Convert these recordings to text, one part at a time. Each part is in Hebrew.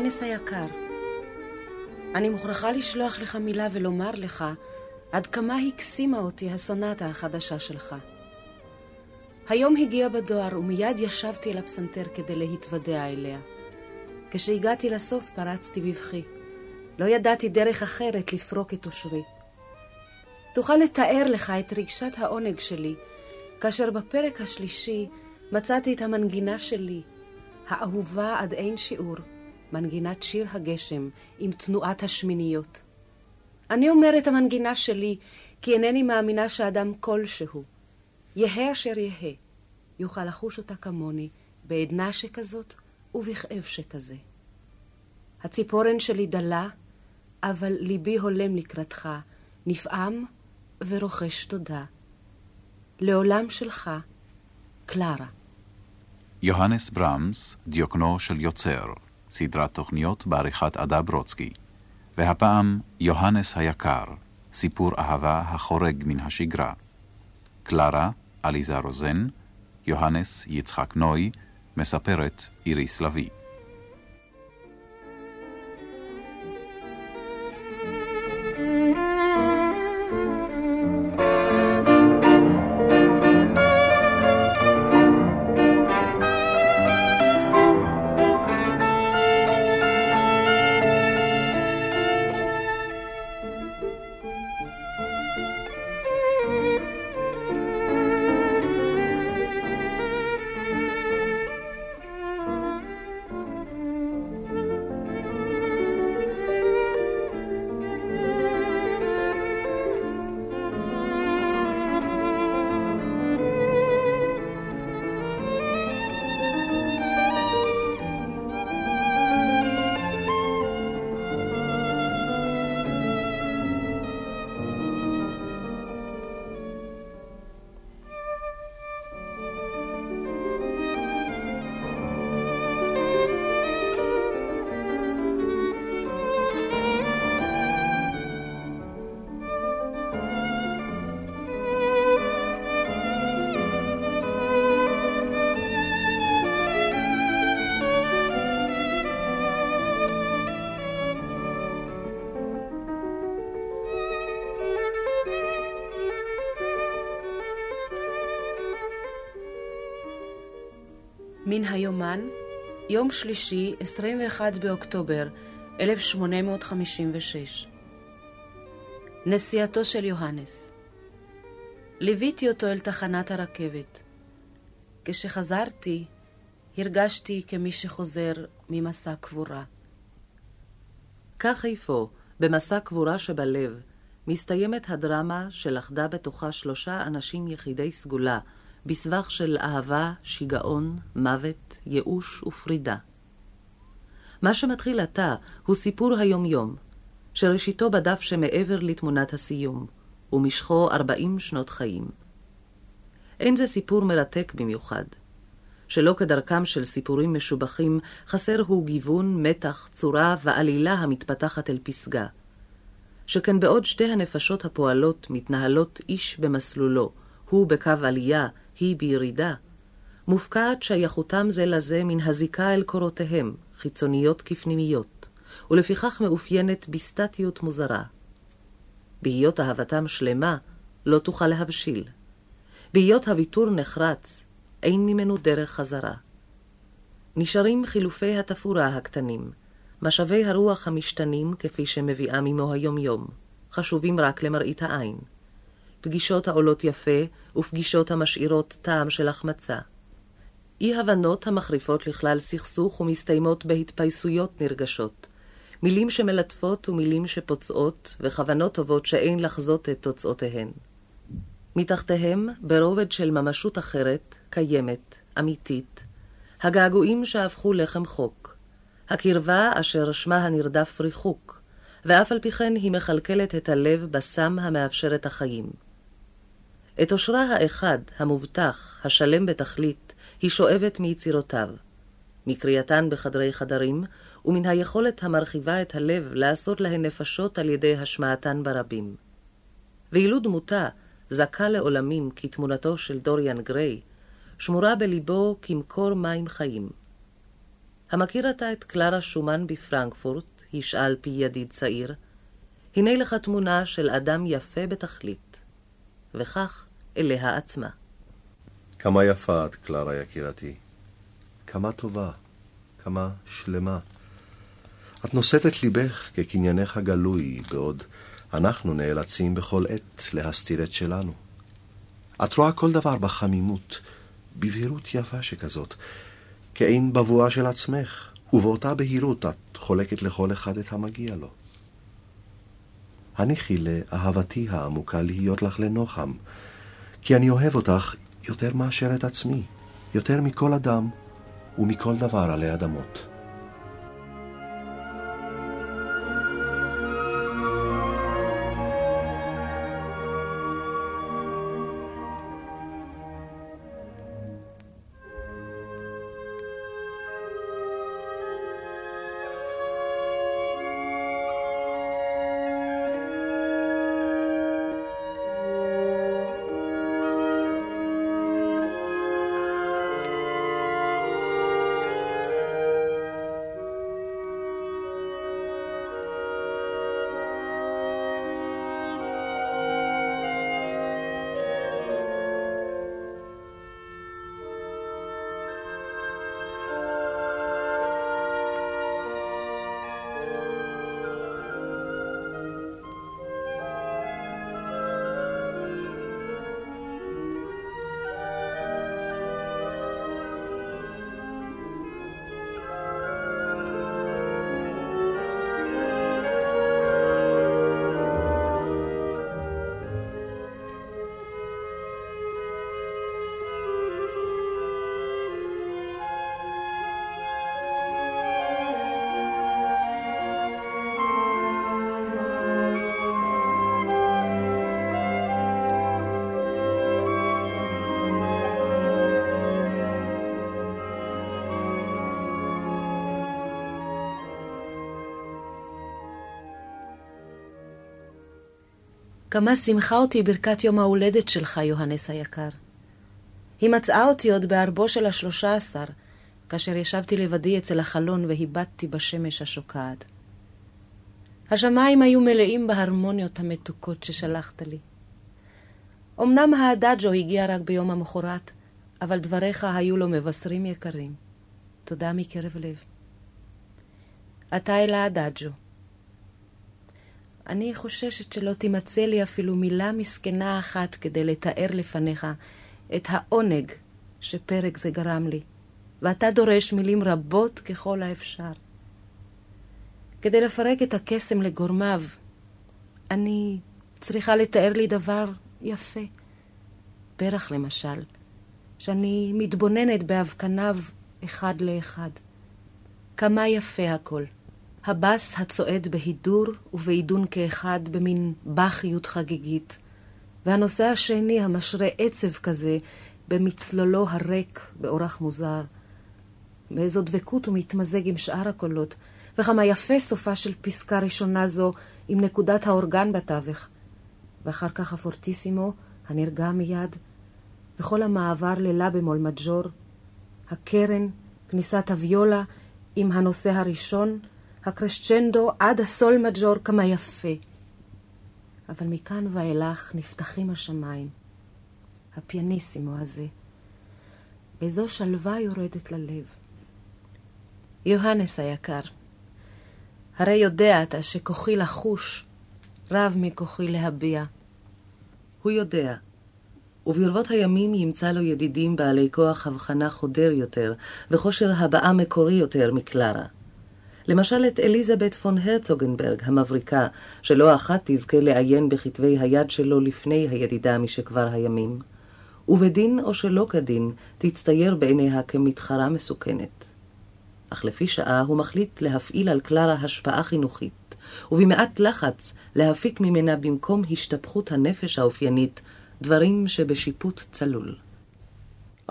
יוהנס היקר, אני מוכרחה לשלוח לך מילה ולומר לך עד כמה הקסימה אותי הסונטה החדשה שלך. היום הגיע בדואר ומיד ישבתי על הפסנתר כדי להתוודע אליה. כשהגעתי לסוף פרצתי בבכי. לא ידעתי דרך אחרת לפרוק את אושרי. תוכל לתאר לך את רגשת העונג שלי, כאשר בפרק השלישי מצאתי את המנגינה שלי, האהובה עד אין שיעור, מנגינת שיר הגשם עם תנועת השמיניות. אני אומרת המנגינה שלי, כי אינני מאמינה שאדם כלשהו, יהא אשר יהא, יוכל לחוש אותה כמוני, בעדנה שכזאת ובכאב שכזה. הציפורן שלי דלה, אבל ליבי הולם לקראתך, נפעם ורוחש תודה. לעולם שלך, קלרה. יוהנס ברמס, דיוקנו של יוצר, סדרת תוכניות בעריכת עדה ברוצקי. והפעם יוהנס היקר, סיפור אהבה החורג מן השגרה. קלרה, עליזה רוזן, יוהנס יצחק נוי, מספרת איריס לביא. יום שלישי, 21 באוקטובר 1856. נסיעתו של יוהנס. ליוויתי אותו אל תחנת הרכבת. כשחזרתי, הרגשתי כמי שחוזר ממסע קבורה. כך איפה, במסע קבורה שבלב, מסתיימת הדרמה שלכדה בתוכה שלושה אנשים יחידי סגולה, בסבך של אהבה, שיגעון, מוות, ייאוש ופרידה. מה שמתחיל עתה הוא סיפור היומיום, שראשיתו בדף שמעבר לתמונת הסיום, ומשכו ארבעים שנות חיים. אין זה סיפור מרתק במיוחד. שלא כדרכם של סיפורים משובחים, חסר הוא גיוון, מתח, צורה ועלילה המתפתחת אל פסגה. שכן בעוד שתי הנפשות הפועלות מתנהלות איש במסלולו, הוא בקו עלייה, היא בירידה, מופקעת שייכותם זה לזה מן הזיקה אל קורותיהם, חיצוניות כפנימיות, ולפיכך מאופיינת בסטטיות מוזרה. בהיות אהבתם שלמה, לא תוכל להבשיל. בהיות הוויתור נחרץ, אין ממנו דרך חזרה. נשארים חילופי התפאורה הקטנים, משאבי הרוח המשתנים כפי שמביאה עמו היומיום, חשובים רק למראית העין. פגישות העולות יפה ופגישות המשאירות טעם של החמצה. אי-הבנות המחריפות לכלל סכסוך ומסתיימות בהתפייסויות נרגשות. מילים שמלטפות ומילים שפוצעות, וכוונות טובות שאין לחזות את תוצאותיהן. מתחתיהם, ברובד של ממשות אחרת, קיימת, אמיתית, הגעגועים שהפכו לחם חוק, הקרבה אשר שמה הנרדף ריחוק, ואף על פי כן היא מכלכלת את הלב בסם המאפשר את החיים. את אושרה האחד, המובטח, השלם בתכלית, היא שואבת מיצירותיו. מקריאתן בחדרי חדרים, ומן היכולת המרחיבה את הלב לעשות להן נפשות על ידי השמעתן ברבים. ואילו דמותה, זכה לעולמים כתמונתו של דוריאן גריי, שמורה בליבו כמקור מים חיים. המכיר אתה את קלרה שומן בפרנקפורט, ישאל פי ידיד צעיר, הנה לך תמונה של אדם יפה בתכלית, וכך אליה עצמה. כמה יפה את, קלרה יקירתי. כמה טובה, כמה שלמה. את נושאת את ליבך כקניינך הגלוי, בעוד אנחנו נאלצים בכל עת להסתיר את שלנו. את רואה כל דבר בחמימות, בבהירות יפה שכזאת, כאין בבואה של עצמך, ובאותה בהירות את חולקת לכל אחד את המגיע לו. הניחי לאהבתי העמוקה להיות לך לנוחם, כי אני אוהב אותך יותר מאשר את עצמי, יותר מכל אדם ומכל דבר עלי אדמות. כמה שמחה אותי ברכת יום ההולדת שלך, יוהנס היקר. היא מצאה אותי עוד בערבו של השלושה עשר, כאשר ישבתי לבדי אצל החלון והיבטתי בשמש השוקעת. השמיים היו מלאים בהרמוניות המתוקות ששלחת לי. אמנם האדאג'ו הגיע רק ביום המחרת, אבל דבריך היו לו מבשרים יקרים. תודה מקרב לב. אתה אל האדאג'ו. אני חוששת שלא תימצא לי אפילו מילה מסכנה אחת כדי לתאר לפניך את העונג שפרק זה גרם לי, ואתה דורש מילים רבות ככל האפשר. כדי לפרק את הקסם לגורמיו, אני צריכה לתאר לי דבר יפה. פרח למשל, שאני מתבוננת באבקניו אחד לאחד. כמה יפה הכל. הבס הצועד בהידור ובעידון כאחד במין בכיות חגיגית, והנושא השני המשרה עצב כזה במצלולו הריק באורח מוזר. באיזו דבקות הוא מתמזג עם שאר הקולות, וכמה יפה סופה של פסקה ראשונה זו עם נקודת האורגן בתווך. ואחר כך הפורטיסימו, הנרגע מיד, וכל המעבר ללה במול מג'ור, הקרן, כניסת הוויולה עם הנושא הראשון, הקרשצ'נדו עד הסול מג'ור כמה יפה. אבל מכאן ואילך נפתחים השמיים. הפיאניסימו הזה. איזו שלווה יורדת ללב. יוהנס היקר, הרי יודע אתה שכוחי לחוש רב מכוחי להביע. הוא יודע. וברבות הימים ימצא לו ידידים בעלי כוח הבחנה חודר יותר, וכושר הבעה מקורי יותר מקלרה. למשל את אליזבת פון הרצוגנברג המבריקה, שלא אחת תזכה לעיין בכתבי היד שלו לפני הידידה משכבר הימים. ובדין או שלא כדין, תצטייר בעיניה כמתחרה מסוכנת. אך לפי שעה הוא מחליט להפעיל על קלרה השפעה חינוכית, ובמעט לחץ להפיק ממנה במקום השתפכות הנפש האופיינית, דברים שבשיפוט צלול.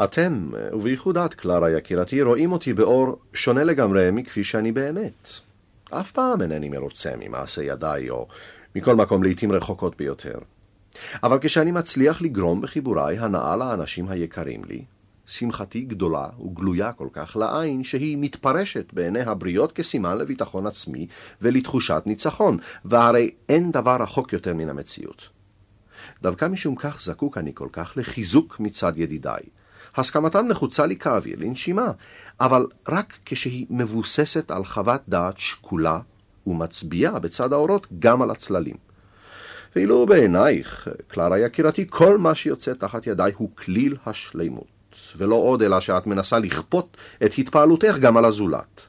אתם, ובייחוד את, קלרה יקירתי, רואים אותי באור שונה לגמרי מכפי שאני באמת. אף פעם אינני מרוצה ממעשה ידיי, או מכל מקום לעתים רחוקות ביותר. אבל כשאני מצליח לגרום בחיבוריי הנאה לאנשים היקרים לי, שמחתי גדולה וגלויה כל כך לעין, שהיא מתפרשת בעיני הבריות כסימן לביטחון עצמי ולתחושת ניצחון, והרי אין דבר רחוק יותר מן המציאות. דווקא משום כך זקוק אני כל כך לחיזוק מצד ידידיי. הסכמתם נחוצה לי כאוויר לנשימה, אבל רק כשהיא מבוססת על חוות דעת שקולה ומצביעה בצד האורות גם על הצללים. ואילו בעינייך, קלרה יקירתי, כל מה שיוצא תחת ידיי הוא כליל השלימות, ולא עוד אלא שאת מנסה לכפות את התפעלותך גם על הזולת.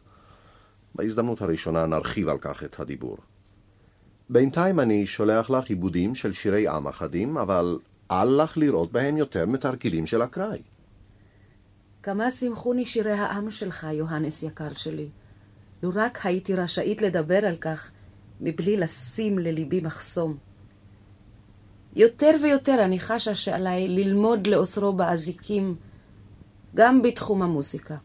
בהזדמנות הראשונה נרחיב על כך את הדיבור. בינתיים אני שולח לך עיבודים של שירי עם אחדים, אבל אל לך לראות בהם יותר מתרגילים של אקראי. כמה שמחוני שירי העם שלך, יוהנס יקר שלי. לו רק הייתי רשאית לדבר על כך, מבלי לשים לליבי מחסום. יותר ויותר אני חשה שעליי ללמוד לאוסרו באזיקים, גם בתחום המוסיקה.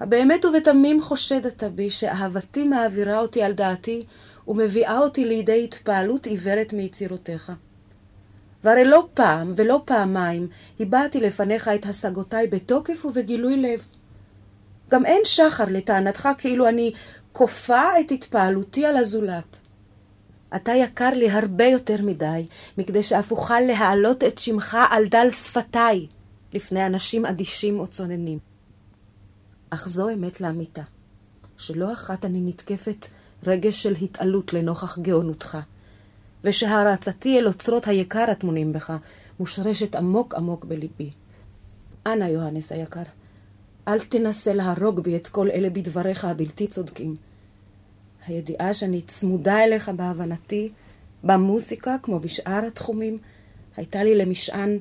הבאמת ובתמים חושדת בי שאהבתי מעבירה אותי על דעתי ומביאה אותי לידי התפעלות עיוורת מיצירותיך. והרי לא פעם ולא פעמיים הבעתי לפניך את השגותיי בתוקף ובגילוי לב. גם אין שחר לטענתך כאילו אני כופה את התפעלותי על הזולת. אתה יקר לי הרבה יותר מדי, מכדי שאף אוכל להעלות את שמך על דל שפתיי לפני אנשים אדישים או צוננים. אך זו אמת לאמיתה, שלא אחת אני נתקפת רגש של התעלות לנוכח גאונותך, ושהערצתי אל אוצרות היקר הטמונים בך מושרשת עמוק עמוק בליבי. אנא, יוהנס היקר, אל תנסה להרוג בי את כל אלה בדבריך הבלתי צודקים. הידיעה שאני צמודה אליך בהבנתי, במוזיקה, כמו בשאר התחומים, הייתה לי למשען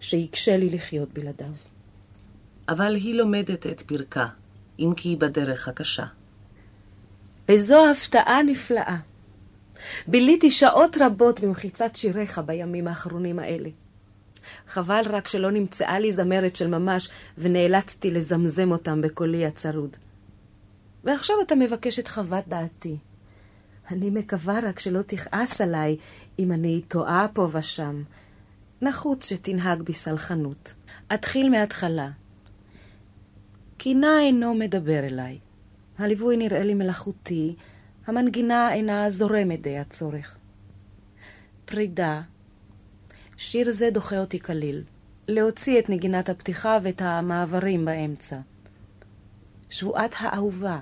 שיקשה לי לחיות בלעדיו. אבל היא לומדת את פרקה, אם כי בדרך הקשה. איזו הפתעה נפלאה. ביליתי שעות רבות במחיצת שיריך בימים האחרונים האלה. חבל רק שלא נמצאה לי זמרת של ממש, ונאלצתי לזמזם אותם בקולי הצרוד. ועכשיו אתה מבקש את חוות דעתי. אני מקווה רק שלא תכעס עליי אם אני טועה פה ושם. נחוץ שתנהג בסלחנות. אתחיל מההתחלה. קינה אינו מדבר אליי. הליווי נראה לי מלאכותי, המנגינה אינה זורמת די הצורך. פרידה. שיר זה דוחה אותי כליל. להוציא את נגינת הפתיחה ואת המעברים באמצע. שבועת האהובה.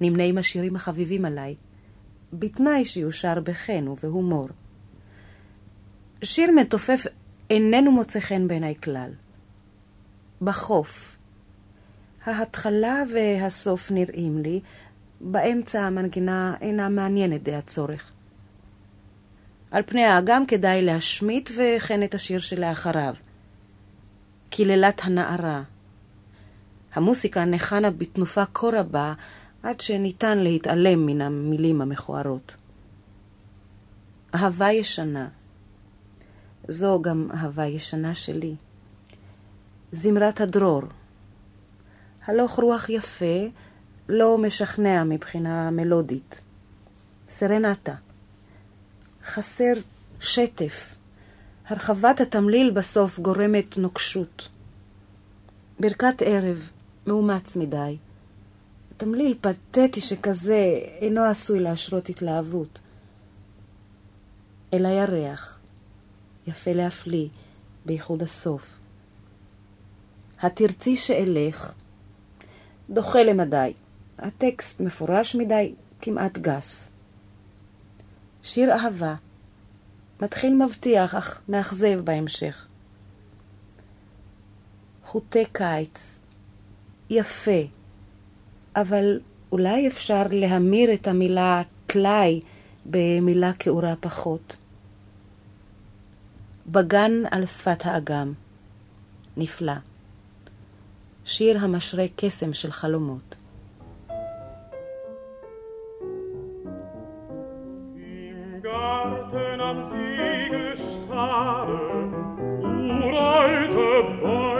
נמנה עם השירים החביבים עליי, בתנאי שיושר בחן ובהומור. שיר מתופף איננו מוצא חן בעיניי כלל. בחוף. ההתחלה והסוף נראים לי, באמצע המנגינה אינה מעניינת די הצורך. על פני האגם כדאי להשמיט וכן את השיר שלאחריו. קללת הנערה. המוסיקה נחנה בתנופה כה רבה, עד שניתן להתעלם מן המילים המכוערות. אהבה ישנה. זו גם אהבה ישנה שלי. זמרת הדרור. הלוך רוח יפה, לא משכנע מבחינה מלודית. סרנטה. חסר שטף. הרחבת התמליל בסוף גורמת נוקשות. ברכת ערב, מאומץ מדי. תמליל פתטי שכזה אינו עשוי להשרות התלהבות. אל הירח, יפה להפליא, בייחוד הסוף. התרצי שאלך, דוחה למדי. הטקסט מפורש מדי, כמעט גס. שיר אהבה, מתחיל מבטיח, אך מאכזב בהמשך. חוטי קיץ, יפה, אבל אולי אפשר להמיר את המילה טלאי במילה כאורה פחות. בגן על שפת האגם. נפלא. שיר המשרה קסם של חלומות. am See gestarret, uralte Bäume,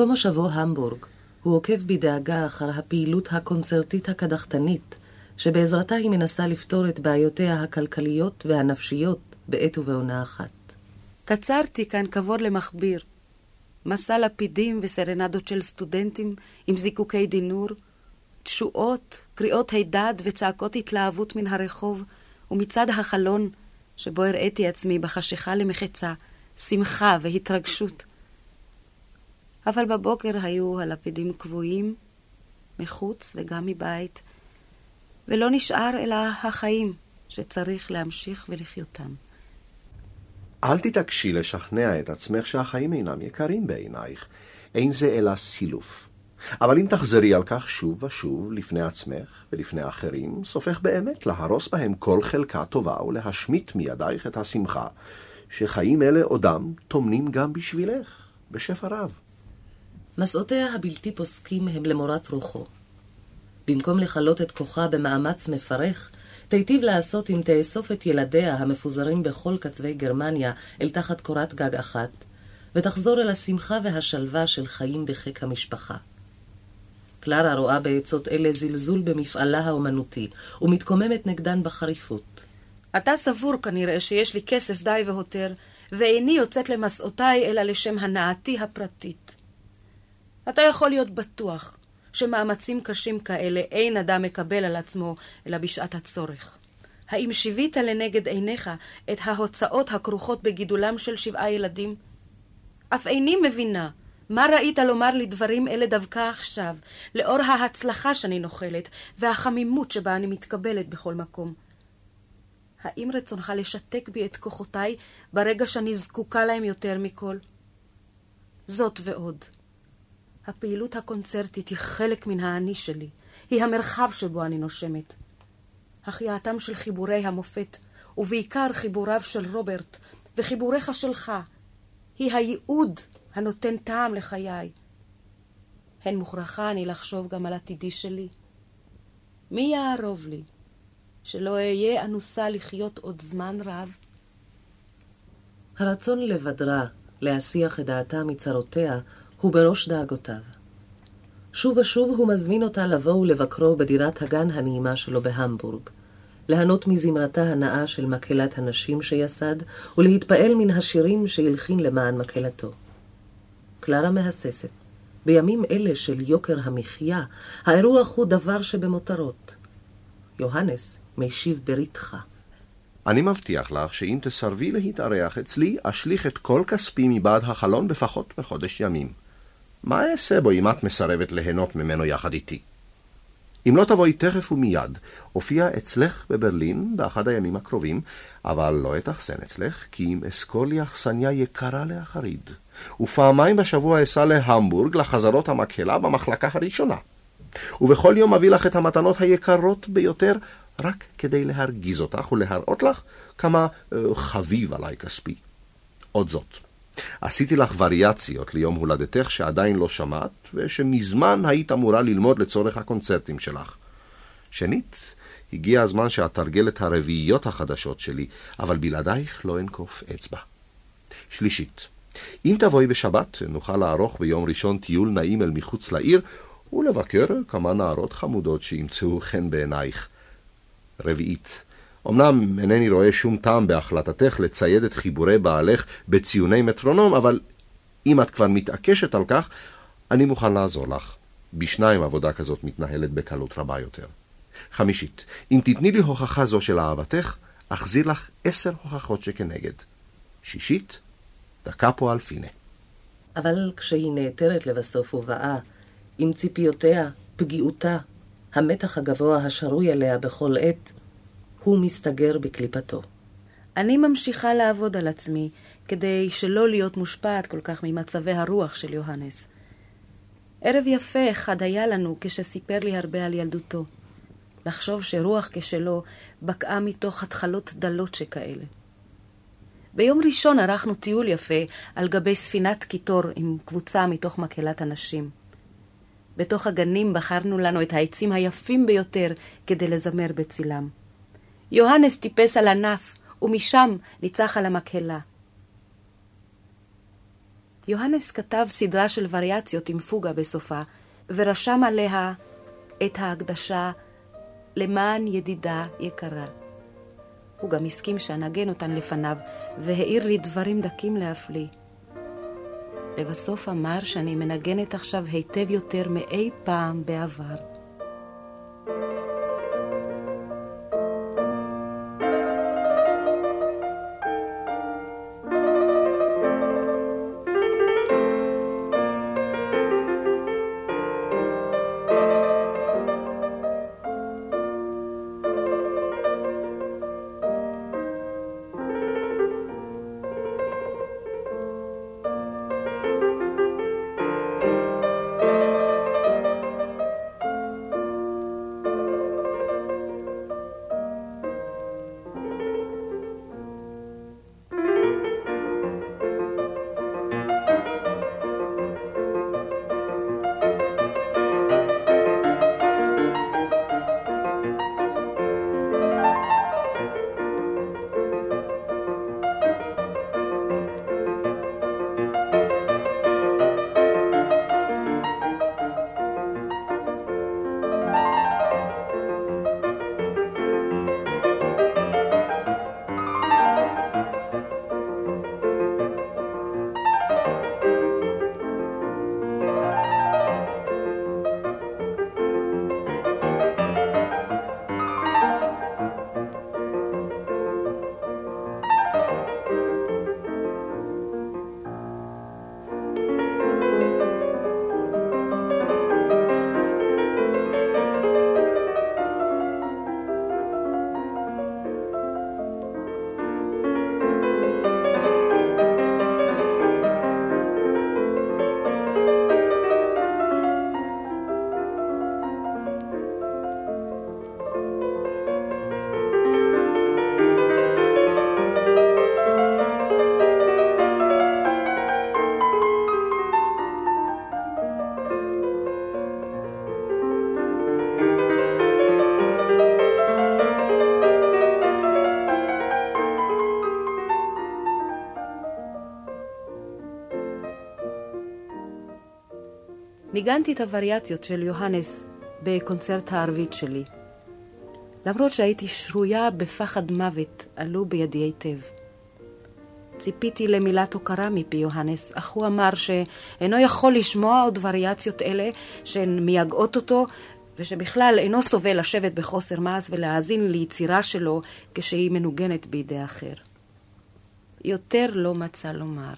ממקום מושבו המבורג, הוא עוקב בדאגה אחר הפעילות הקונצרטית הקדחתנית, שבעזרתה היא מנסה לפתור את בעיותיה הכלכליות והנפשיות בעת ובעונה אחת. קצרתי כאן כבוד למכביר. מסע לפידים וסרנדות של סטודנטים עם זיקוקי דינור, תשואות, קריאות הידד וצעקות התלהבות מן הרחוב, ומצד החלון, שבו הראיתי עצמי בחשיכה למחצה, שמחה והתרגשות. אבל בבוקר היו הלפידים קבועים, מחוץ וגם מבית, ולא נשאר אלא החיים שצריך להמשיך ולחיותם. אל תתעקשי לשכנע את עצמך שהחיים אינם יקרים בעינייך. אין זה אלא סילוף. אבל אם תחזרי על כך שוב ושוב לפני עצמך ולפני אחרים, סופך באמת להרוס בהם כל חלקה טובה ולהשמיט מידייך את השמחה, שחיים אלה עודם טומנים גם בשבילך, בשפע רב. מסעותיה הבלתי פוסקים הם למורת רוחו. במקום לכלות את כוחה במאמץ מפרך, תיטיב לעשות אם תאסוף את ילדיה המפוזרים בכל קצווי גרמניה אל תחת קורת גג אחת, ותחזור אל השמחה והשלווה של חיים בחיק המשפחה. קלרה רואה בעצות אלה זלזול במפעלה האומנותי, ומתקוממת נגדן בחריפות. אתה סבור כנראה שיש לי כסף די והותר, ואיני יוצאת למסעותיי אלא לשם הנאתי הפרטית. אתה יכול להיות בטוח שמאמצים קשים כאלה אין אדם מקבל על עצמו אלא בשעת הצורך. האם שיווית לנגד עיניך את ההוצאות הכרוכות בגידולם של שבעה ילדים? אף איני מבינה מה ראית לומר לי דברים אלה דווקא עכשיו, לאור ההצלחה שאני נוחלת והחמימות שבה אני מתקבלת בכל מקום? האם רצונך לשתק בי את כוחותיי ברגע שאני זקוקה להם יותר מכל? זאת ועוד. הפעילות הקונצרטית היא חלק מן האני שלי, היא המרחב שבו אני נושמת. החייאתם של חיבורי המופת, ובעיקר חיבוריו של רוברט, וחיבוריך שלך, היא הייעוד הנותן טעם לחיי. הן מוכרחה אני לחשוב גם על עתידי שלי. מי יערוב לי שלא אהיה אנוסה לחיות עוד זמן רב? הרצון לבדרה, להסיח את דעתה מצרותיה, הוא בראש דאגותיו. שוב ושוב הוא מזמין אותה לבוא ולבקרו בדירת הגן הנעימה שלו בהמבורג, ליהנות מזמרתה הנאה של מקהלת הנשים שיסד, ולהתפעל מן השירים שהלחין למען מקהלתו. קלרה מהססת, בימים אלה של יוקר המחיה, האירוח הוא דבר שבמותרות. יוהנס משיב בריתחה. אני מבטיח לך שאם תסרבי להתארח אצלי, אשליך את כל כספי מבעד החלון בפחות מחודש ימים. מה אעשה בו אם את מסרבת ליהנות ממנו יחד איתי? אם לא תבואי תכף ומיד, אופיע אצלך בברלין באחד הימים הקרובים, אבל לא אתאכסן אצלך, כי אם אסקול לי אכסניה יקרה להחריד, ופעמיים בשבוע אסע להמבורג לחזרות המקהלה במחלקה הראשונה. ובכל יום אביא לך את המתנות היקרות ביותר, רק כדי להרגיז אותך ולהראות לך כמה uh, חביב עליי כספי. עוד זאת, עשיתי לך וריאציות ליום הולדתך שעדיין לא שמעת, ושמזמן היית אמורה ללמוד לצורך הקונצרטים שלך. שנית, הגיע הזמן שאתרגל את הרביעיות החדשות שלי, אבל בלעדייך לא אנקוף אצבע. שלישית, אם תבואי בשבת, נוכל לערוך ביום ראשון טיול נעים אל מחוץ לעיר, ולבקר כמה נערות חמודות שימצאו חן בעינייך. רביעית, אמנם אינני רואה שום טעם בהחלטתך לצייד את חיבורי בעלך בציוני מטרונום, אבל אם את כבר מתעקשת על כך, אני מוכן לעזור לך. בשניים עבודה כזאת מתנהלת בקלות רבה יותר. חמישית, אם תתני לי הוכחה זו של אהבתך, אחזיר לך עשר הוכחות שכנגד. שישית, דקה פה על פינה. אבל כשהיא נעתרת לבסוף ובאה, עם ציפיותיה, פגיעותה, המתח הגבוה השרוי עליה בכל עת, הוא מסתגר בקליפתו. אני ממשיכה לעבוד על עצמי, כדי שלא להיות מושפעת כל כך ממצבי הרוח של יוהנס. ערב יפה אחד היה לנו כשסיפר לי הרבה על ילדותו. לחשוב שרוח כשלו בקעה מתוך התחלות דלות שכאלה. ביום ראשון ערכנו טיול יפה על גבי ספינת קיטור עם קבוצה מתוך מקהלת הנשים. בתוך הגנים בחרנו לנו את העצים היפים ביותר כדי לזמר בצילם. יוהנס טיפס על ענף, ומשם ניצח על המקהלה. יוהנס כתב סדרה של וריאציות עם פוגה בסופה, ורשם עליה את ההקדשה למען ידידה יקרה. הוא גם הסכים שאנגן אותן לפניו, והעיר לי דברים דקים להפליא. לבסוף אמר שאני מנגנת עכשיו היטב יותר מאי פעם בעבר. ניגנתי את הווריאציות של יוהנס בקונצרט הערבית שלי. למרות שהייתי שרויה בפחד מוות, עלו בידי היטב. ציפיתי למילת הוקרה מפי יוהנס, אך הוא אמר שאינו יכול לשמוע עוד וריאציות אלה שהן מייגעות אותו, ושבכלל אינו סובל לשבת בחוסר מעש ולהאזין ליצירה שלו כשהיא מנוגנת בידי אחר. יותר לא מצא לומר.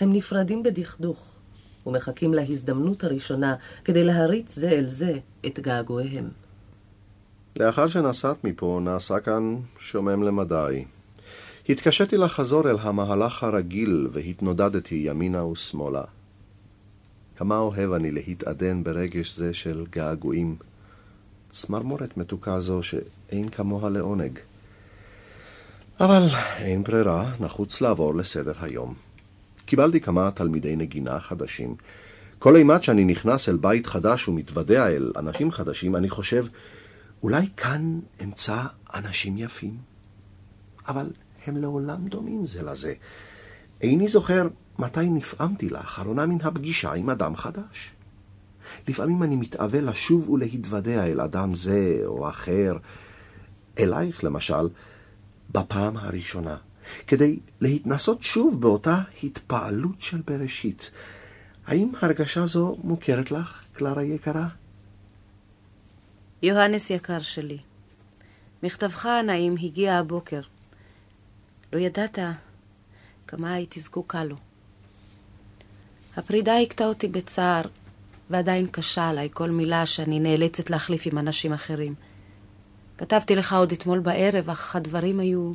הם נפרדים בדכדוך, ומחכים להזדמנות הראשונה כדי להריץ זה אל זה את געגועיהם. לאחר שנסעת מפה, נעשה כאן שומם למדי. התקשיתי לחזור אל המהלך הרגיל והתנודדתי ימינה ושמאלה. כמה אוהב אני להתעדן ברגש זה של געגועים. צמרמורת מתוקה זו שאין כמוה לעונג. אבל אין ברירה, נחוץ לעבור לסדר היום. קיבלתי כמה תלמידי נגינה חדשים. כל אימת שאני נכנס אל בית חדש ומתוודע אל אנשים חדשים, אני חושב, אולי כאן אמצא אנשים יפים. אבל הם לעולם דומים זה לזה. איני זוכר מתי נפעמתי לאחרונה מן הפגישה עם אדם חדש. לפעמים אני מתאווה לשוב ולהתוודע אל אדם זה או אחר, אלייך למשל, בפעם הראשונה, כדי להתנסות שוב באותה התפעלות של בראשית. האם הרגשה זו מוכרת לך, קלרה יקרה? יוהנס יקר שלי, מכתבך הנעים הגיע הבוקר. לא ידעת כמה הייתי זקוקה לו. הפרידה הכתה אותי בצער, ועדיין קשה עליי כל מילה שאני נאלצת להחליף עם אנשים אחרים. כתבתי לך עוד אתמול בערב, אך הדברים היו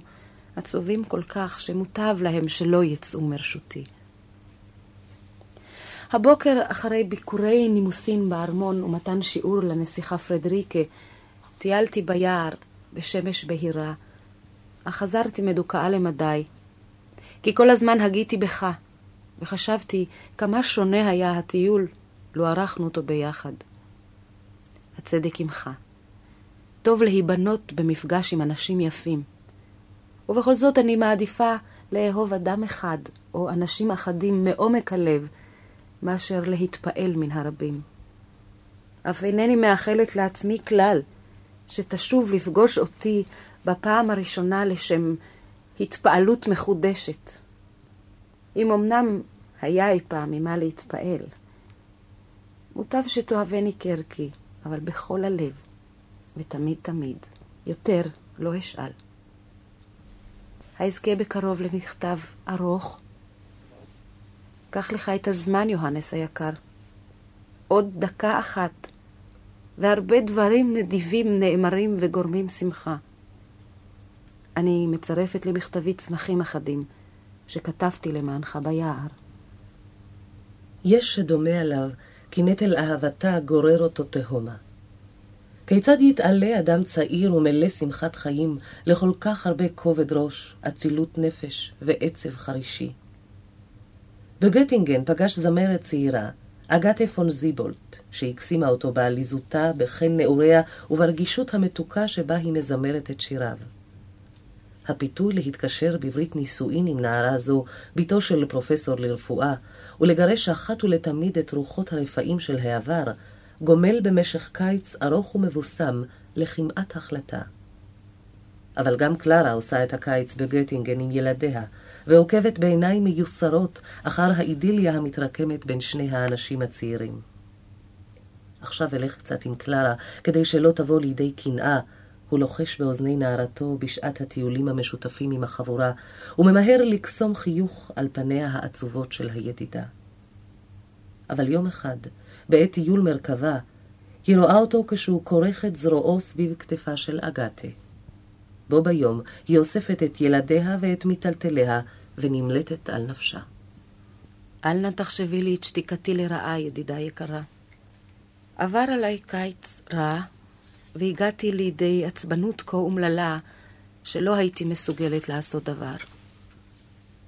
עצובים כל כך, שמוטב להם שלא יצאו מרשותי. הבוקר, אחרי ביקורי נימוסין בארמון ומתן שיעור לנסיכה פרדריקה, טיילתי ביער בשמש בהירה, אך חזרתי מדוכאה למדי, כי כל הזמן הגיתי בך, וחשבתי כמה שונה היה הטיול לו ערכנו אותו ביחד. הצדק עמך. טוב להיבנות במפגש עם אנשים יפים. ובכל זאת אני מעדיפה לאהוב אדם אחד, או אנשים אחדים מעומק הלב, מאשר להתפעל מן הרבים. אף אינני מאחלת לעצמי כלל שתשוב לפגוש אותי בפעם הראשונה לשם התפעלות מחודשת. אם אמנם היה אי פעם ממה להתפעל. מוטב שתאהבני כערכי, אבל בכל הלב, ותמיד תמיד, יותר לא אשאל. האזכה בקרוב למכתב ארוך. קח לך את הזמן, יוהנס היקר. עוד דקה אחת, והרבה דברים נדיבים נאמרים וגורמים שמחה. אני מצרפת למכתבי צמחים אחדים שכתבתי למענך ביער. יש שדומה עליו כי נטל אהבתה גורר אותו תהומה. כיצד יתעלה אדם צעיר ומלא שמחת חיים לכל כך הרבה כובד ראש, אצילות נפש ועצב חרישי? בגטינגן פגש זמרת צעירה, אגתה פון זיבולט, שהקסימה אותו בעליזותה, בחן נעוריה וברגישות המתוקה שבה היא מזמרת את שיריו. הפיתוי להתקשר בברית נישואין עם נערה זו, בתו של פרופסור לרפואה, ולגרש אחת ולתמיד את רוחות הרפאים של העבר, גומל במשך קיץ ארוך ומבוסם לכמעט החלטה. אבל גם קלרה עושה את הקיץ בגטינגן עם ילדיה, ועוקבת בעיניים מיוסרות אחר האידיליה המתרקמת בין שני האנשים הצעירים. עכשיו אלך קצת עם קלרה, כדי שלא תבוא לידי קנאה, הוא לוחש באוזני נערתו בשעת הטיולים המשותפים עם החבורה, וממהר לקסום חיוך על פניה העצובות של הידידה. אבל יום אחד, בעת טיול מרכבה, היא רואה אותו כשהוא כורך את זרועו סביב כתפה של אגתה. בו ביום היא אוספת את ילדיה ואת מיטלטליה ונמלטת על נפשה. אל נא תחשבי לי את שתיקתי לרעה, ידידה יקרה. עבר עליי קיץ רע, והגעתי לידי עצבנות כה אומללה, שלא הייתי מסוגלת לעשות דבר.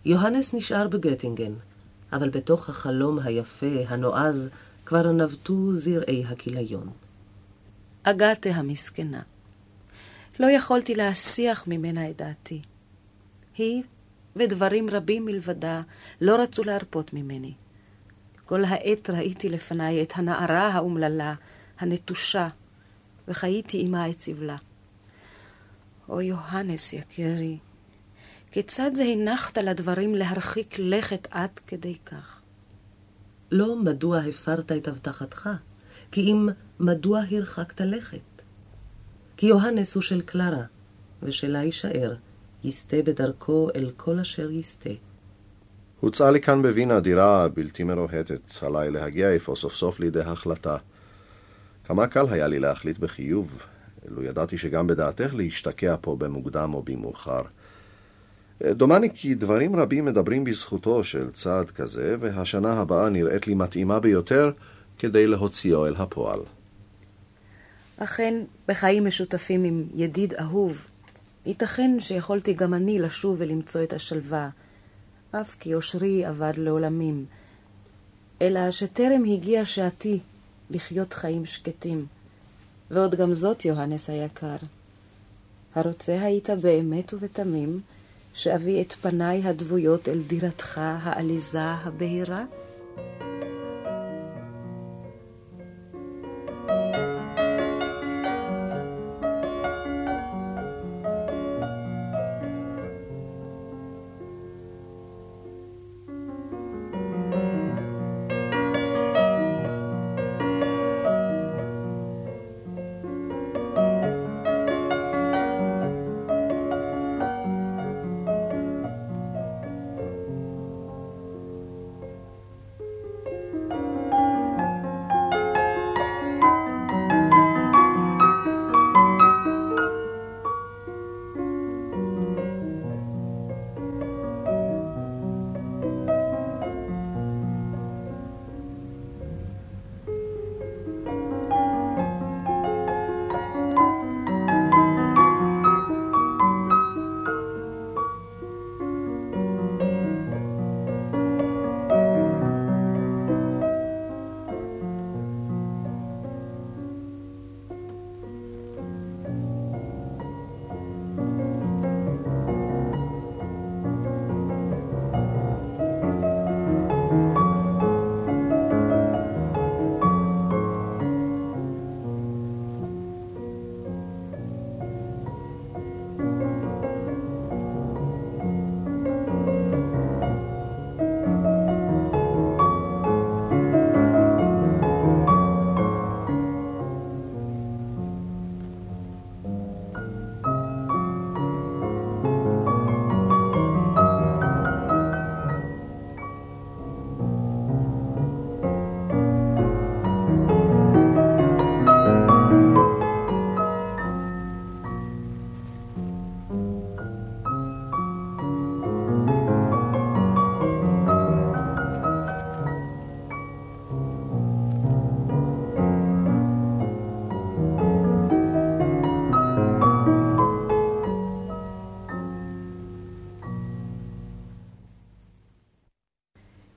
יוהנס נשאר בגטינגן, אבל בתוך החלום היפה, הנועז, כבר נבטו זרעי הכיליון. אגתה המסכנה. לא יכולתי להסיח ממנה את דעתי. היא ודברים רבים מלבדה לא רצו להרפות ממני. כל העת ראיתי לפניי את הנערה האומללה, הנטושה, וחייתי עמה את סבלה. או יוהנס יקירי, כיצד זה הנחת לדברים להרחיק לכת עד כדי כך? לא מדוע הפרת את הבטחתך, כי אם מדוע הרחקת לכת. כי יוהנס הוא של קלרה, ושלה יישאר, יסטה בדרכו אל כל אשר יסטה. הוצעה לי כאן בווינה דירה בלתי מרוהטת, עליי להגיע איפה סוף סוף לידי החלטה. כמה קל היה לי להחליט בחיוב, לו ידעתי שגם בדעתך להשתקע פה במוקדם או במאוחר. דומני כי דברים רבים מדברים בזכותו של צעד כזה, והשנה הבאה נראית לי מתאימה ביותר כדי להוציאו אל הפועל. אכן, בחיים משותפים עם ידיד אהוב, ייתכן שיכולתי גם אני לשוב ולמצוא את השלווה, אף כי אושרי אבד לעולמים, אלא שטרם הגיע שעתי לחיות חיים שקטים. ועוד גם זאת, יוהנס היקר. הרוצה היית באמת ובתמים, שאביא את פניי הדבויות אל דירתך העליזה הבהירה?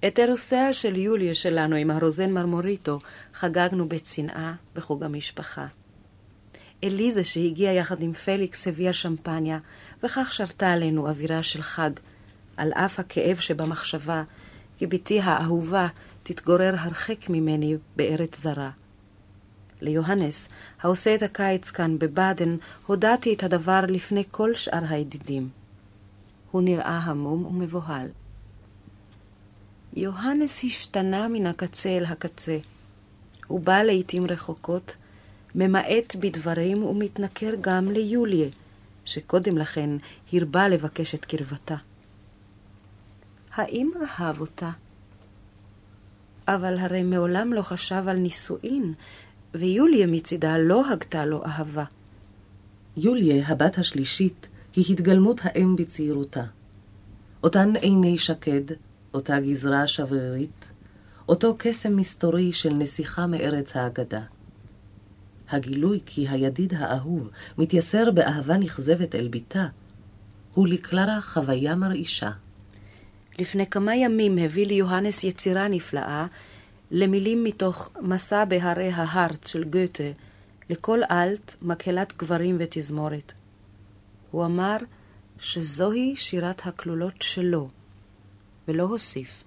את אירוסיה של יוליה שלנו עם הרוזן מרמוריטו חגגנו בצנעה בחוג המשפחה. אליזה שהגיעה יחד עם פליקס הביאה שמפניה, וכך שרתה עלינו אווירה של חג, על אף הכאב שבמחשבה, כי בתי האהובה תתגורר הרחק ממני בארץ זרה. ליוהנס, העושה את הקיץ כאן בבאדן, הודעתי את הדבר לפני כל שאר הידידים. הוא נראה המום ומבוהל. יוהנס השתנה מן הקצה אל הקצה. הוא בא לעתים רחוקות, ממעט בדברים ומתנכר גם ליוליה, שקודם לכן הרבה לבקש את קרבתה. האם אהב אותה? אבל הרי מעולם לא חשב על נישואין, ויוליה מצידה לא הגתה לו אהבה. יוליה, הבת השלישית, היא התגלמות האם בצעירותה. אותן עיני שקד, אותה גזרה שברירית, אותו קסם מסתורי של נסיכה מארץ האגדה. הגילוי כי הידיד האהוב מתייסר באהבה נכזבת אל ביתה, הוא לקלרה חוויה מרעישה. לפני כמה ימים הביא לי יוהנס יצירה נפלאה למילים מתוך מסע בהרי ההארט של גותה, לכל אלט, מקהלת גברים ותזמורת. הוא אמר שזוהי שירת הכלולות שלו, ולא הוסיף.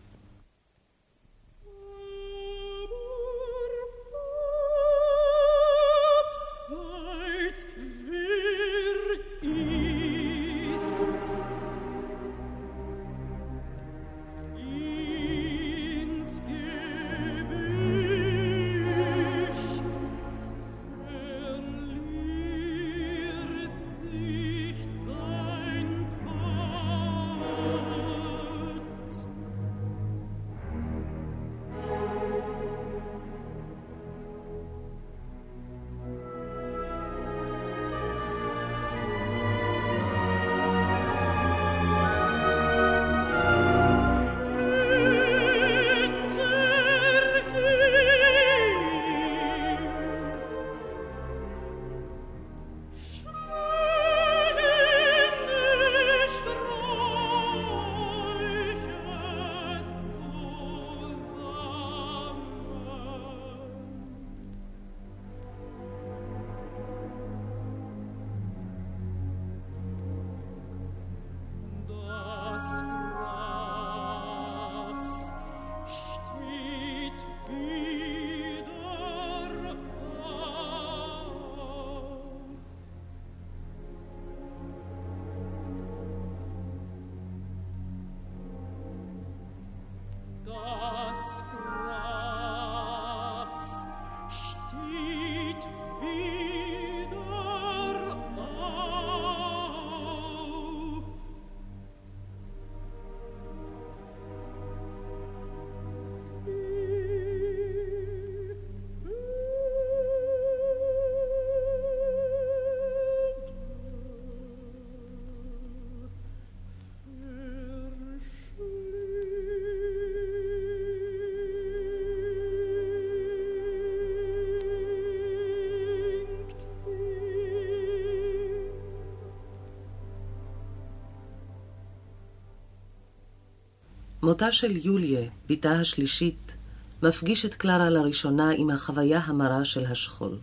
מותה של יוליה, בתה השלישית, מפגיש את קלרה לראשונה עם החוויה המרה של השכול.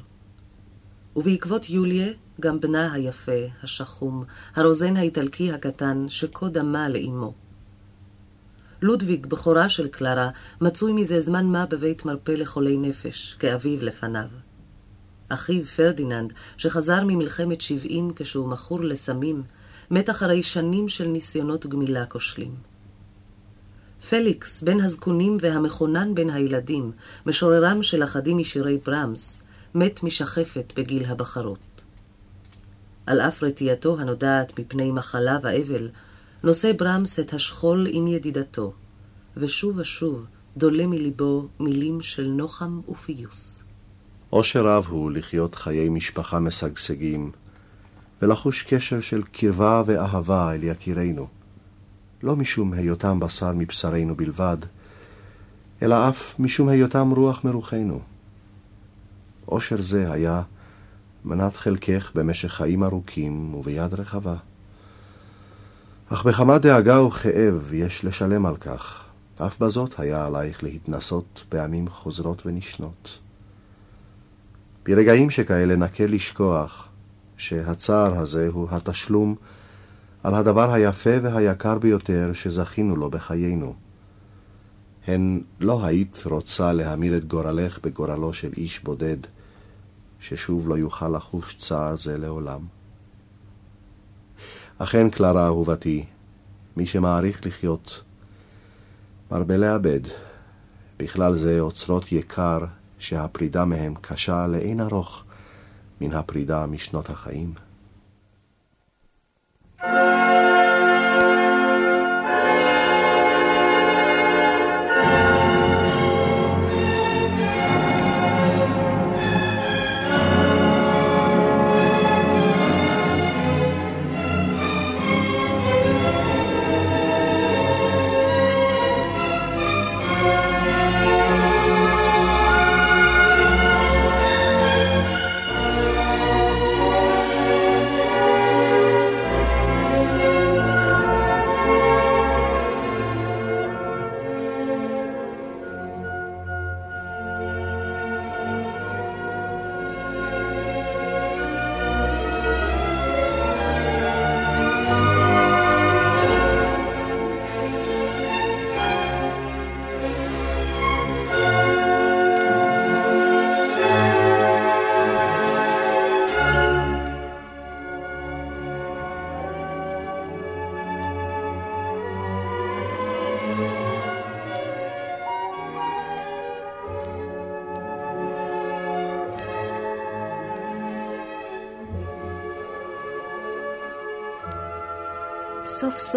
ובעקבות יוליה, גם בנה היפה, השחום, הרוזן האיטלקי הקטן, שכה דמה לאמו. לודוויג, בכורה של קלרה, מצוי מזה זמן מה בבית מרפא לחולי נפש, כאביו לפניו. אחיו פרדיננד, שחזר ממלחמת שבעים כשהוא מכור לסמים, מת אחרי שנים של ניסיונות גמילה כושלים. פליקס, בן הזקונים והמכונן בין הילדים, משוררם של אחדים משירי ברמס, מת משחפת בגיל הבחרות. על אף רתייתו הנודעת מפני מחלה ואבל, נושא ברמס את השכול עם ידידתו, ושוב ושוב דולה מליבו מילים של נוחם ופיוס. עושר רב הוא לחיות חיי משפחה משגשגים, ולחוש קשר של קרבה ואהבה אל יקירינו. לא משום היותם בשר מבשרנו בלבד, אלא אף משום היותם רוח מרוחנו. עושר זה היה מנת חלקך במשך חיים ארוכים וביד רחבה. אך בכמה דאגה וכאב יש לשלם על כך, אף בזאת היה עלייך להתנסות פעמים חוזרות ונשנות. ברגעים שכאלה נקה לשכוח שהצער הזה הוא התשלום על הדבר היפה והיקר ביותר שזכינו לו בחיינו. הן לא היית רוצה להמיר את גורלך בגורלו של איש בודד, ששוב לא יוכל לחוש צער זה לעולם. אכן, קלרה אהובתי, מי שמעריך לחיות, מרבה לאבד, בכלל זה אוצרות יקר שהפרידה מהם קשה לאין ארוך מן הפרידה משנות החיים.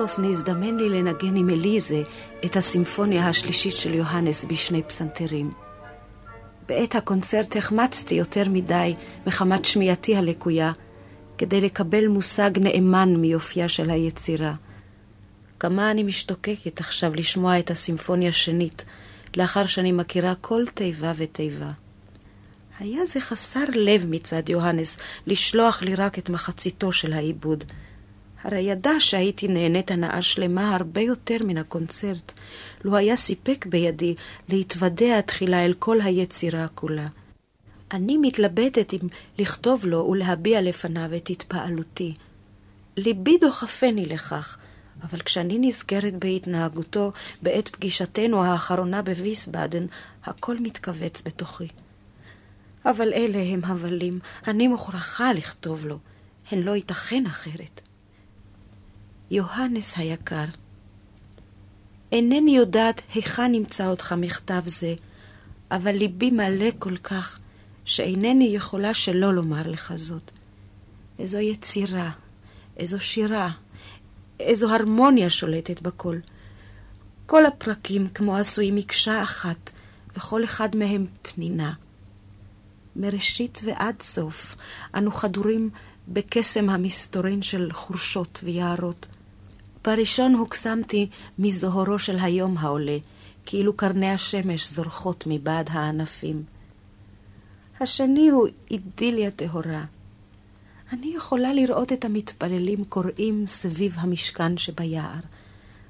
סוף נזדמן לי לנגן עם אליזה את הסימפוניה השלישית של יוהנס בשני פסנתרים. בעת הקונצרט החמצתי יותר מדי מחמת שמיעתי הלקויה, כדי לקבל מושג נאמן מיופייה של היצירה. כמה אני משתוקקת עכשיו לשמוע את הסימפוניה שנית, לאחר שאני מכירה כל תיבה ותיבה. היה זה חסר לב מצד יוהנס לשלוח לי רק את מחציתו של העיבוד. הרי ידע שהייתי נהנית הנאה שלמה הרבה יותר מן הקונצרט, לו היה סיפק בידי להתוודע תחילה אל כל היצירה כולה. אני מתלבטת אם לכתוב לו ולהביע לפניו את התפעלותי. ליבי דוחפני לכך, אבל כשאני נזכרת בהתנהגותו בעת פגישתנו האחרונה בוויסבאדן, הכל מתכווץ בתוכי. אבל אלה הם הבלים, אני מוכרחה לכתוב לו, הן לא ייתכן אחרת. יוהנס היקר, אינני יודעת היכן נמצא אותך מכתב זה, אבל ליבי מלא כל כך, שאינני יכולה שלא לומר לך זאת. איזו יצירה, איזו שירה, איזו הרמוניה שולטת בכל. כל הפרקים כמו עשויים מקשה אחת, וכל אחד מהם פנינה. מראשית ועד סוף אנו חדורים בקסם המסתורין של חורשות ויערות. בראשון הוקסמתי מזוהרו של היום העולה, כאילו קרני השמש זורחות מבעד הענפים. השני הוא אידיליה טהורה. אני יכולה לראות את המתפללים קוראים סביב המשכן שביער.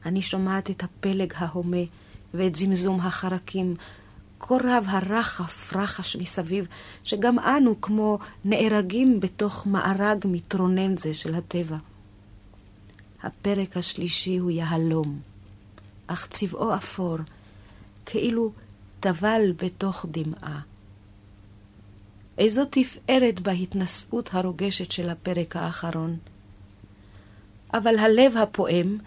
אני שומעת את הפלג ההומה ואת זמזום החרקים. כה רב הרחף רחש מסביב, שגם אנו כמו נארגים בתוך מארג מתרונן זה של הטבע. הפרק השלישי הוא יהלום, אך צבעו אפור, כאילו טבל בתוך דמעה. איזו תפארת בהתנשאות הרוגשת של הפרק האחרון. אבל הלב הפועם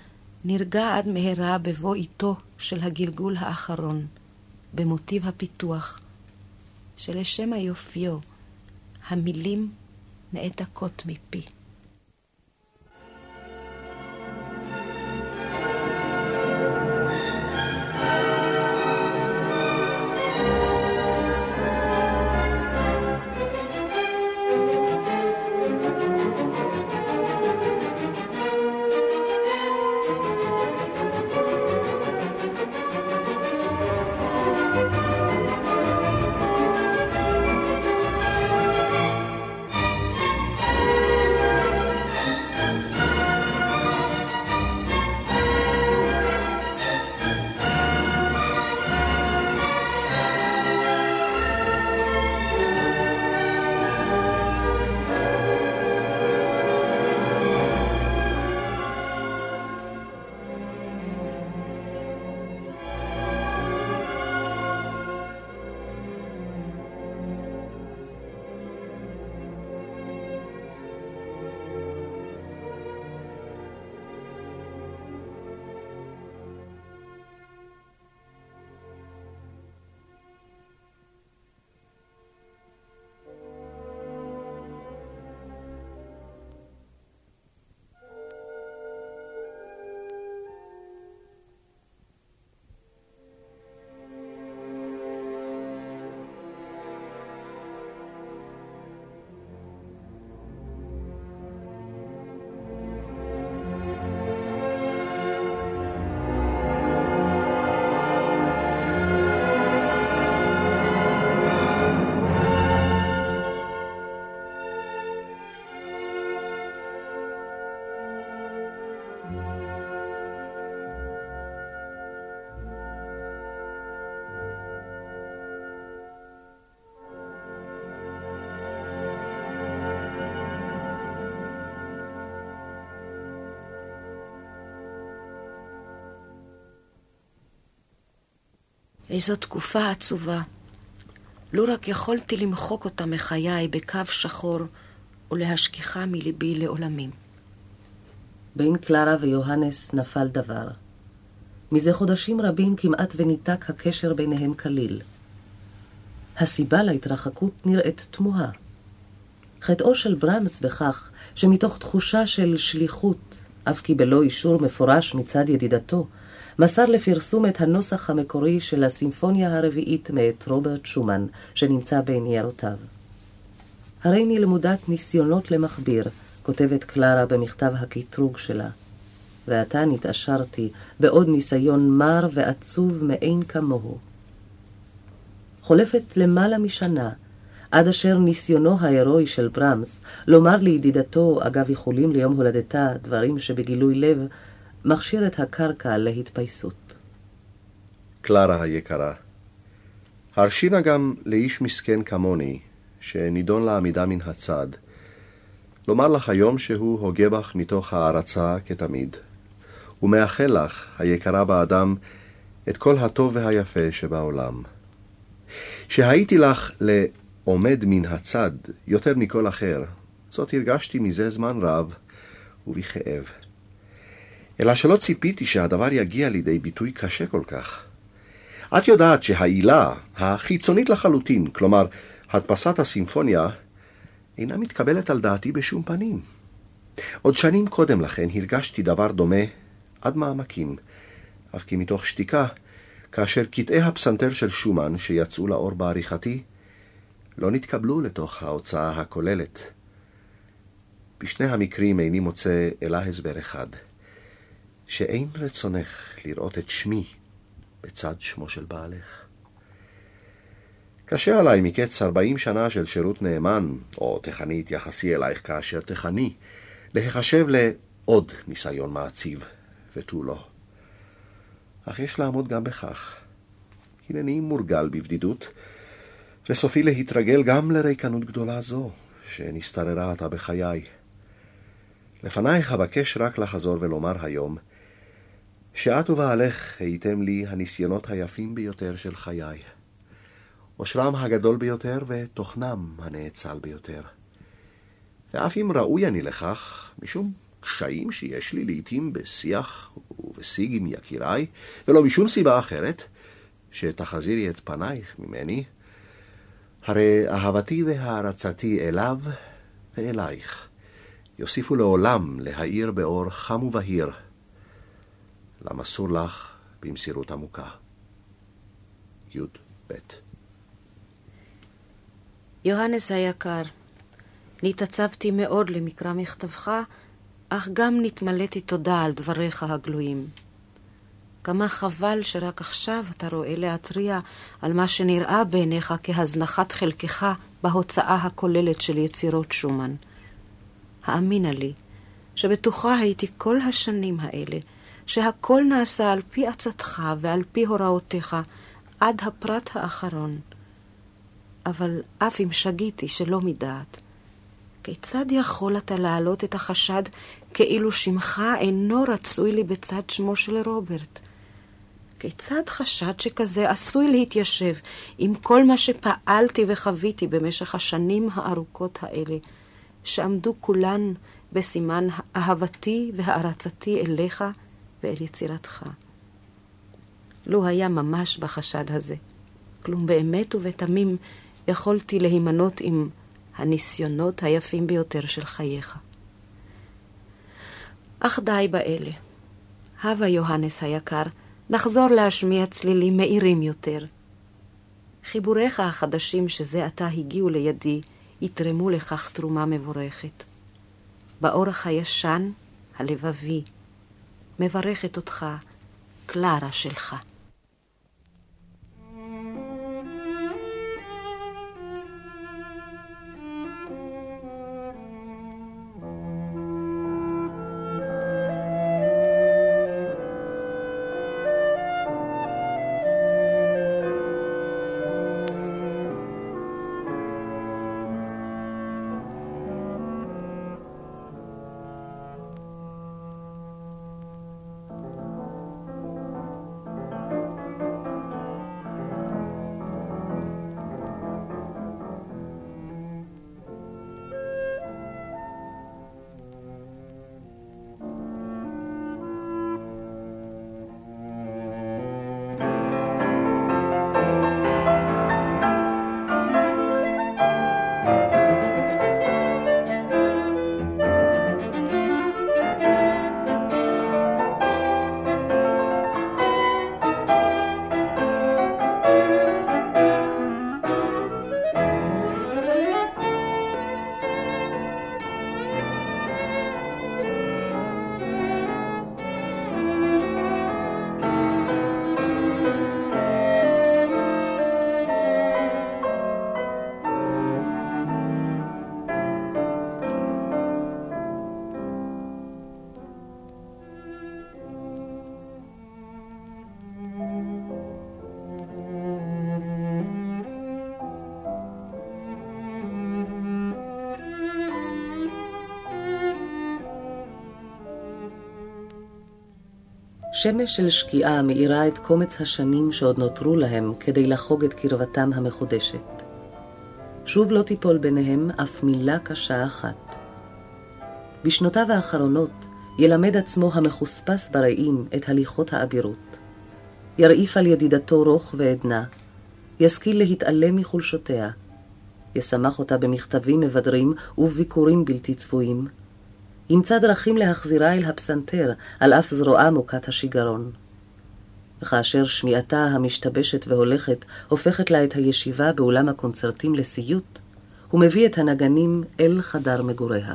נרגע עד מהרה בבוא איתו של הגלגול האחרון, במוטיב הפיתוח, שלשם היופיו המילים נעתקות מפי. איזו תקופה עצובה. לו רק יכולתי למחוק אותה מחיי בקו שחור ולהשכיחה מליבי לעולמים. בין קלרה ויוהנס נפל דבר. מזה חודשים רבים כמעט וניתק הקשר ביניהם כליל. הסיבה להתרחקות נראית תמוהה. חטאו של ברמס בכך שמתוך תחושה של שליחות, אף כי בלא אישור מפורש מצד ידידתו, מסר לפרסום את הנוסח המקורי של הסימפוניה הרביעית מאת רוברט שומן, שנמצא בניירותיו. הרי נלמודת ניסיונות למכביר, כותבת קלרה במכתב הקטרוג שלה. ועתה נתעשרתי בעוד ניסיון מר ועצוב מאין כמוהו. חולפת למעלה משנה, עד אשר ניסיונו ההירואי של ברמס לומר לידידתו, אגב איחולים ליום הולדתה, דברים שבגילוי לב, מכשיר את הקרקע להתפייסות. קלרה היקרה, הרשי נא גם לאיש מסכן כמוני, שנידון לעמידה מן הצד, לומר לך היום שהוא הוגה בך מתוך הערצה כתמיד, ומאחל לך, היקרה באדם, את כל הטוב והיפה שבעולם. שהייתי לך לעומד מן הצד יותר מכל אחר, זאת הרגשתי מזה זמן רב, ובכאב. אלא שלא ציפיתי שהדבר יגיע לידי ביטוי קשה כל כך. את יודעת שהעילה החיצונית לחלוטין, כלומר, הדפסת הסימפוניה, אינה מתקבלת על דעתי בשום פנים. עוד שנים קודם לכן הרגשתי דבר דומה עד מעמקים, אף כי מתוך שתיקה, כאשר קטעי הפסנתר של שומן שיצאו לאור בעריכתי, לא נתקבלו לתוך ההוצאה הכוללת. בשני המקרים איני מוצא אלא הסבר אחד. שאין רצונך לראות את שמי בצד שמו של בעלך. קשה עליי מקץ ארבעים שנה של שירות נאמן, או תכני התייחסי אלייך כאשר תכני, להיחשב לעוד ניסיון מעציב, ותו לא. אך יש לעמוד גם בכך. הנני מורגל בבדידות, וסופי להתרגל גם לריקנות גדולה זו, שנסתררה עתה בחיי. לפנייך אבקש רק לחזור ולומר היום, שאת ובעלך הייתם לי הניסיונות היפים ביותר של חיי. עושרם הגדול ביותר ותוכנם הנאצל ביותר. ואף אם ראוי אני לכך, משום קשיים שיש לי לעתים בשיח ובשיג עם יקיריי, ולא משום סיבה אחרת, שתחזירי את פנייך ממני, הרי אהבתי והערצתי אליו ואלייך יוסיפו לעולם להאיר באור חם ובהיר, למסור לך במסירות עמוקה. י"ב יוהנס היקר, נתעצבתי מאוד למקרא מכתבך, אך גם נתמלאתי תודה על דבריך הגלויים. כמה חבל שרק עכשיו אתה רואה להתריע על מה שנראה בעיניך כהזנחת חלקך בהוצאה הכוללת של יצירות שומן. האמינה לי, שבטוחה הייתי כל השנים האלה, שהכל נעשה על פי עצתך ועל פי הוראותיך, עד הפרט האחרון. אבל אף אם שגיתי שלא מדעת, כיצד יכול אתה להעלות את החשד כאילו שמך אינו רצוי לי בצד שמו של רוברט? כיצד חשד שכזה עשוי להתיישב עם כל מה שפעלתי וחוויתי במשך השנים הארוכות האלה, שעמדו כולן בסימן אהבתי והערצתי אליך ואל יצירתך? לו היה ממש בחשד הזה, כלום באמת ובתמים יכולתי להימנות עם הניסיונות היפים ביותר של חייך. אך די באלה. הווה יוהנס היקר, נחזור להשמיע צלילים מאירים יותר. חיבוריך החדשים שזה עתה הגיעו לידי, יתרמו לכך תרומה מבורכת. באורח הישן, הלבבי, מברכת אותך, קלרה שלך. שמש של שקיעה מאירה את קומץ השנים שעוד נותרו להם כדי לחוג את קרבתם המחודשת. שוב לא תיפול ביניהם אף מילה קשה אחת. בשנותיו האחרונות ילמד עצמו המחוספס ברעים את הליכות האבירות. ירעיף על ידידתו רוך ועדנה, ישכיל להתעלם מחולשותיה, ישמח אותה במכתבים מבדרים ובביקורים בלתי צפויים, ימצא דרכים להחזירה אל הפסנתר, על אף זרועה מוכת השיגרון. וכאשר שמיעתה המשתבשת והולכת הופכת לה את הישיבה באולם הקונצרטים לסיוט, הוא מביא את הנגנים אל חדר מגוריה.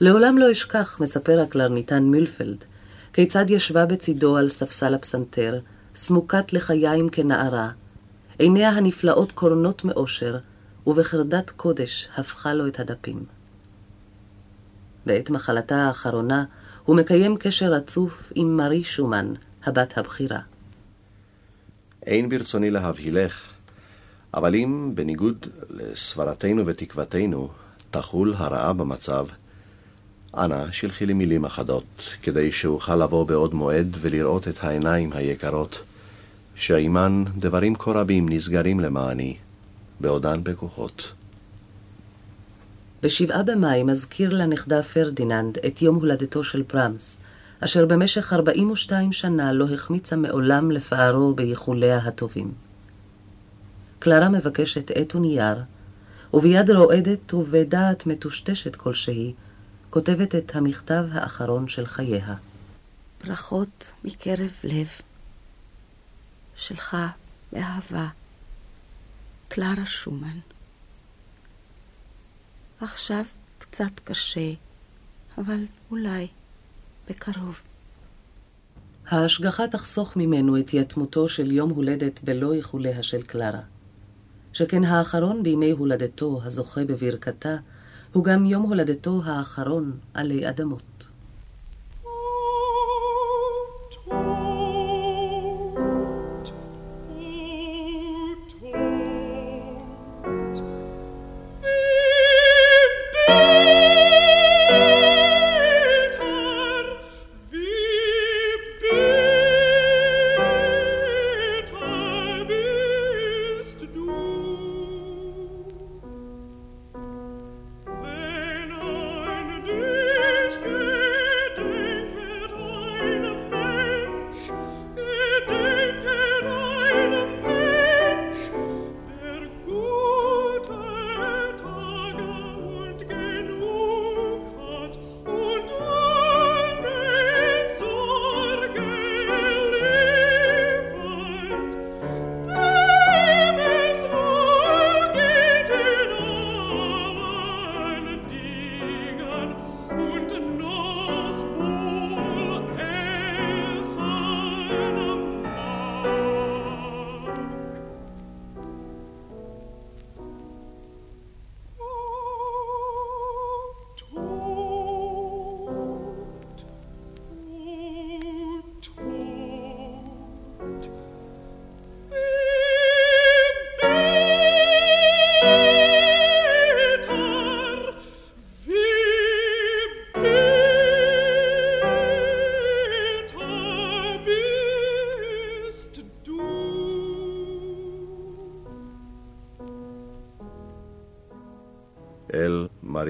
לעולם לא אשכח, מספר הקלרניתן מילפלד, כיצד ישבה בצידו על ספסל הפסנתר, סמוקת לחיים כנערה, עיניה הנפלאות קורנות מאושר, ובחרדת קודש הפכה לו את הדפים. בעת מחלתה האחרונה הוא מקיים קשר רצוף עם מרי שומן, הבת הבכירה. אין ברצוני להבהילך, אבל אם, בניגוד לסברתנו ותקוותנו, תחול הרעה במצב, אנא שלחי לי מילים אחדות, כדי שאוכל לבוא בעוד מועד ולראות את העיניים היקרות, שעימן דברים כה רבים נסגרים למעני, בעודן בכוחות. בשבעה במאי מזכיר לנכדה פרדיננד את יום הולדתו של ברמס, אשר במשך 42 שנה לא החמיצה מעולם לפארו באיחוליה הטובים. קלרה מבקשת עת ונייר, וביד רועדת ובדעת מטושטשת כלשהי, כותבת את המכתב האחרון של חייה. ברכות מקרב לב. שלך באהבה, קלרה שומן. עכשיו קצת קשה, אבל אולי בקרוב. ההשגחה תחסוך ממנו את יתמותו של יום הולדת בלא איחוליה של קלרה. שכן האחרון בימי הולדתו הזוכה בברכתה, הוא גם יום הולדתו האחרון עלי אדמות.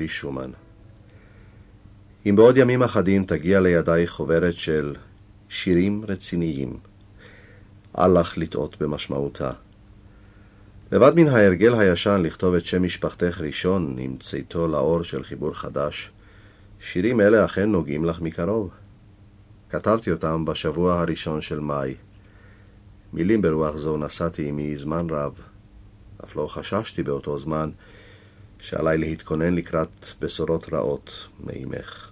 שומן. אם בעוד ימים אחדים תגיע לידי חוברת של שירים רציניים, אל לך לטעות במשמעותה. לבד מן ההרגל הישן לכתוב את שם משפחתך ראשון עם צאתו לאור של חיבור חדש, שירים אלה אכן נוגעים לך מקרוב. כתבתי אותם בשבוע הראשון של מאי. מילים ברוח זו נשאתי עמי זמן רב, אף לא חששתי באותו זמן שעליי להתכונן לקראת בשורות רעות מאימך.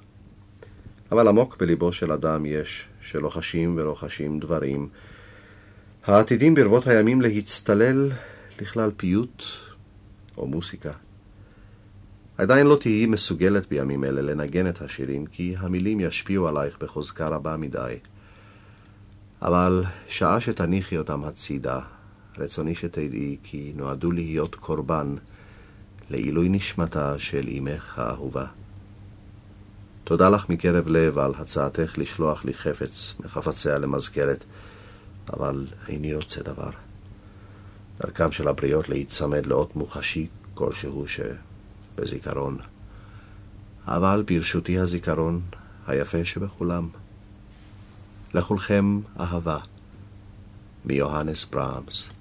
אבל עמוק בליבו של אדם יש שלוחשים ולוחשים דברים העתידים ברבות הימים להצטלל לכלל פיוט או מוסיקה. עדיין לא תהיי מסוגלת בימים אלה לנגן את השירים, כי המילים ישפיעו עלייך בחוזקה רבה מדי. אבל שעה שתניחי אותם הצידה, רצוני שתדעי כי נועדו להיות קורבן לעילוי נשמתה של אמך האהובה. תודה לך מקרב לב על הצעתך לשלוח לי חפץ מחפציה למזכרת, אבל איני רוצה דבר. דרכם של הבריות להיצמד לאות מוחשי כלשהו שבזיכרון. אבל ברשותי הזיכרון היפה שבכולם. לכולכם אהבה, מיוהנס ברמס.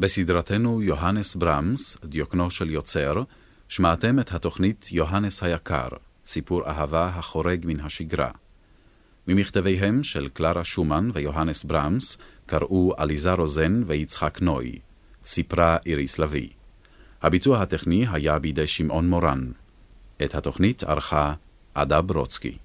בסדרתנו יוהנס ברמס, דיוקנו של יוצר, שמעתם את התוכנית יוהנס היקר, סיפור אהבה החורג מן השגרה. ממכתביהם של קלרה שומן ויוהנס ברמס קראו עליזה רוזן ויצחק נוי. סיפרה איריס לביא. הביצוע הטכני היה בידי שמעון מורן. את התוכנית ערכה עדה ברוצקי.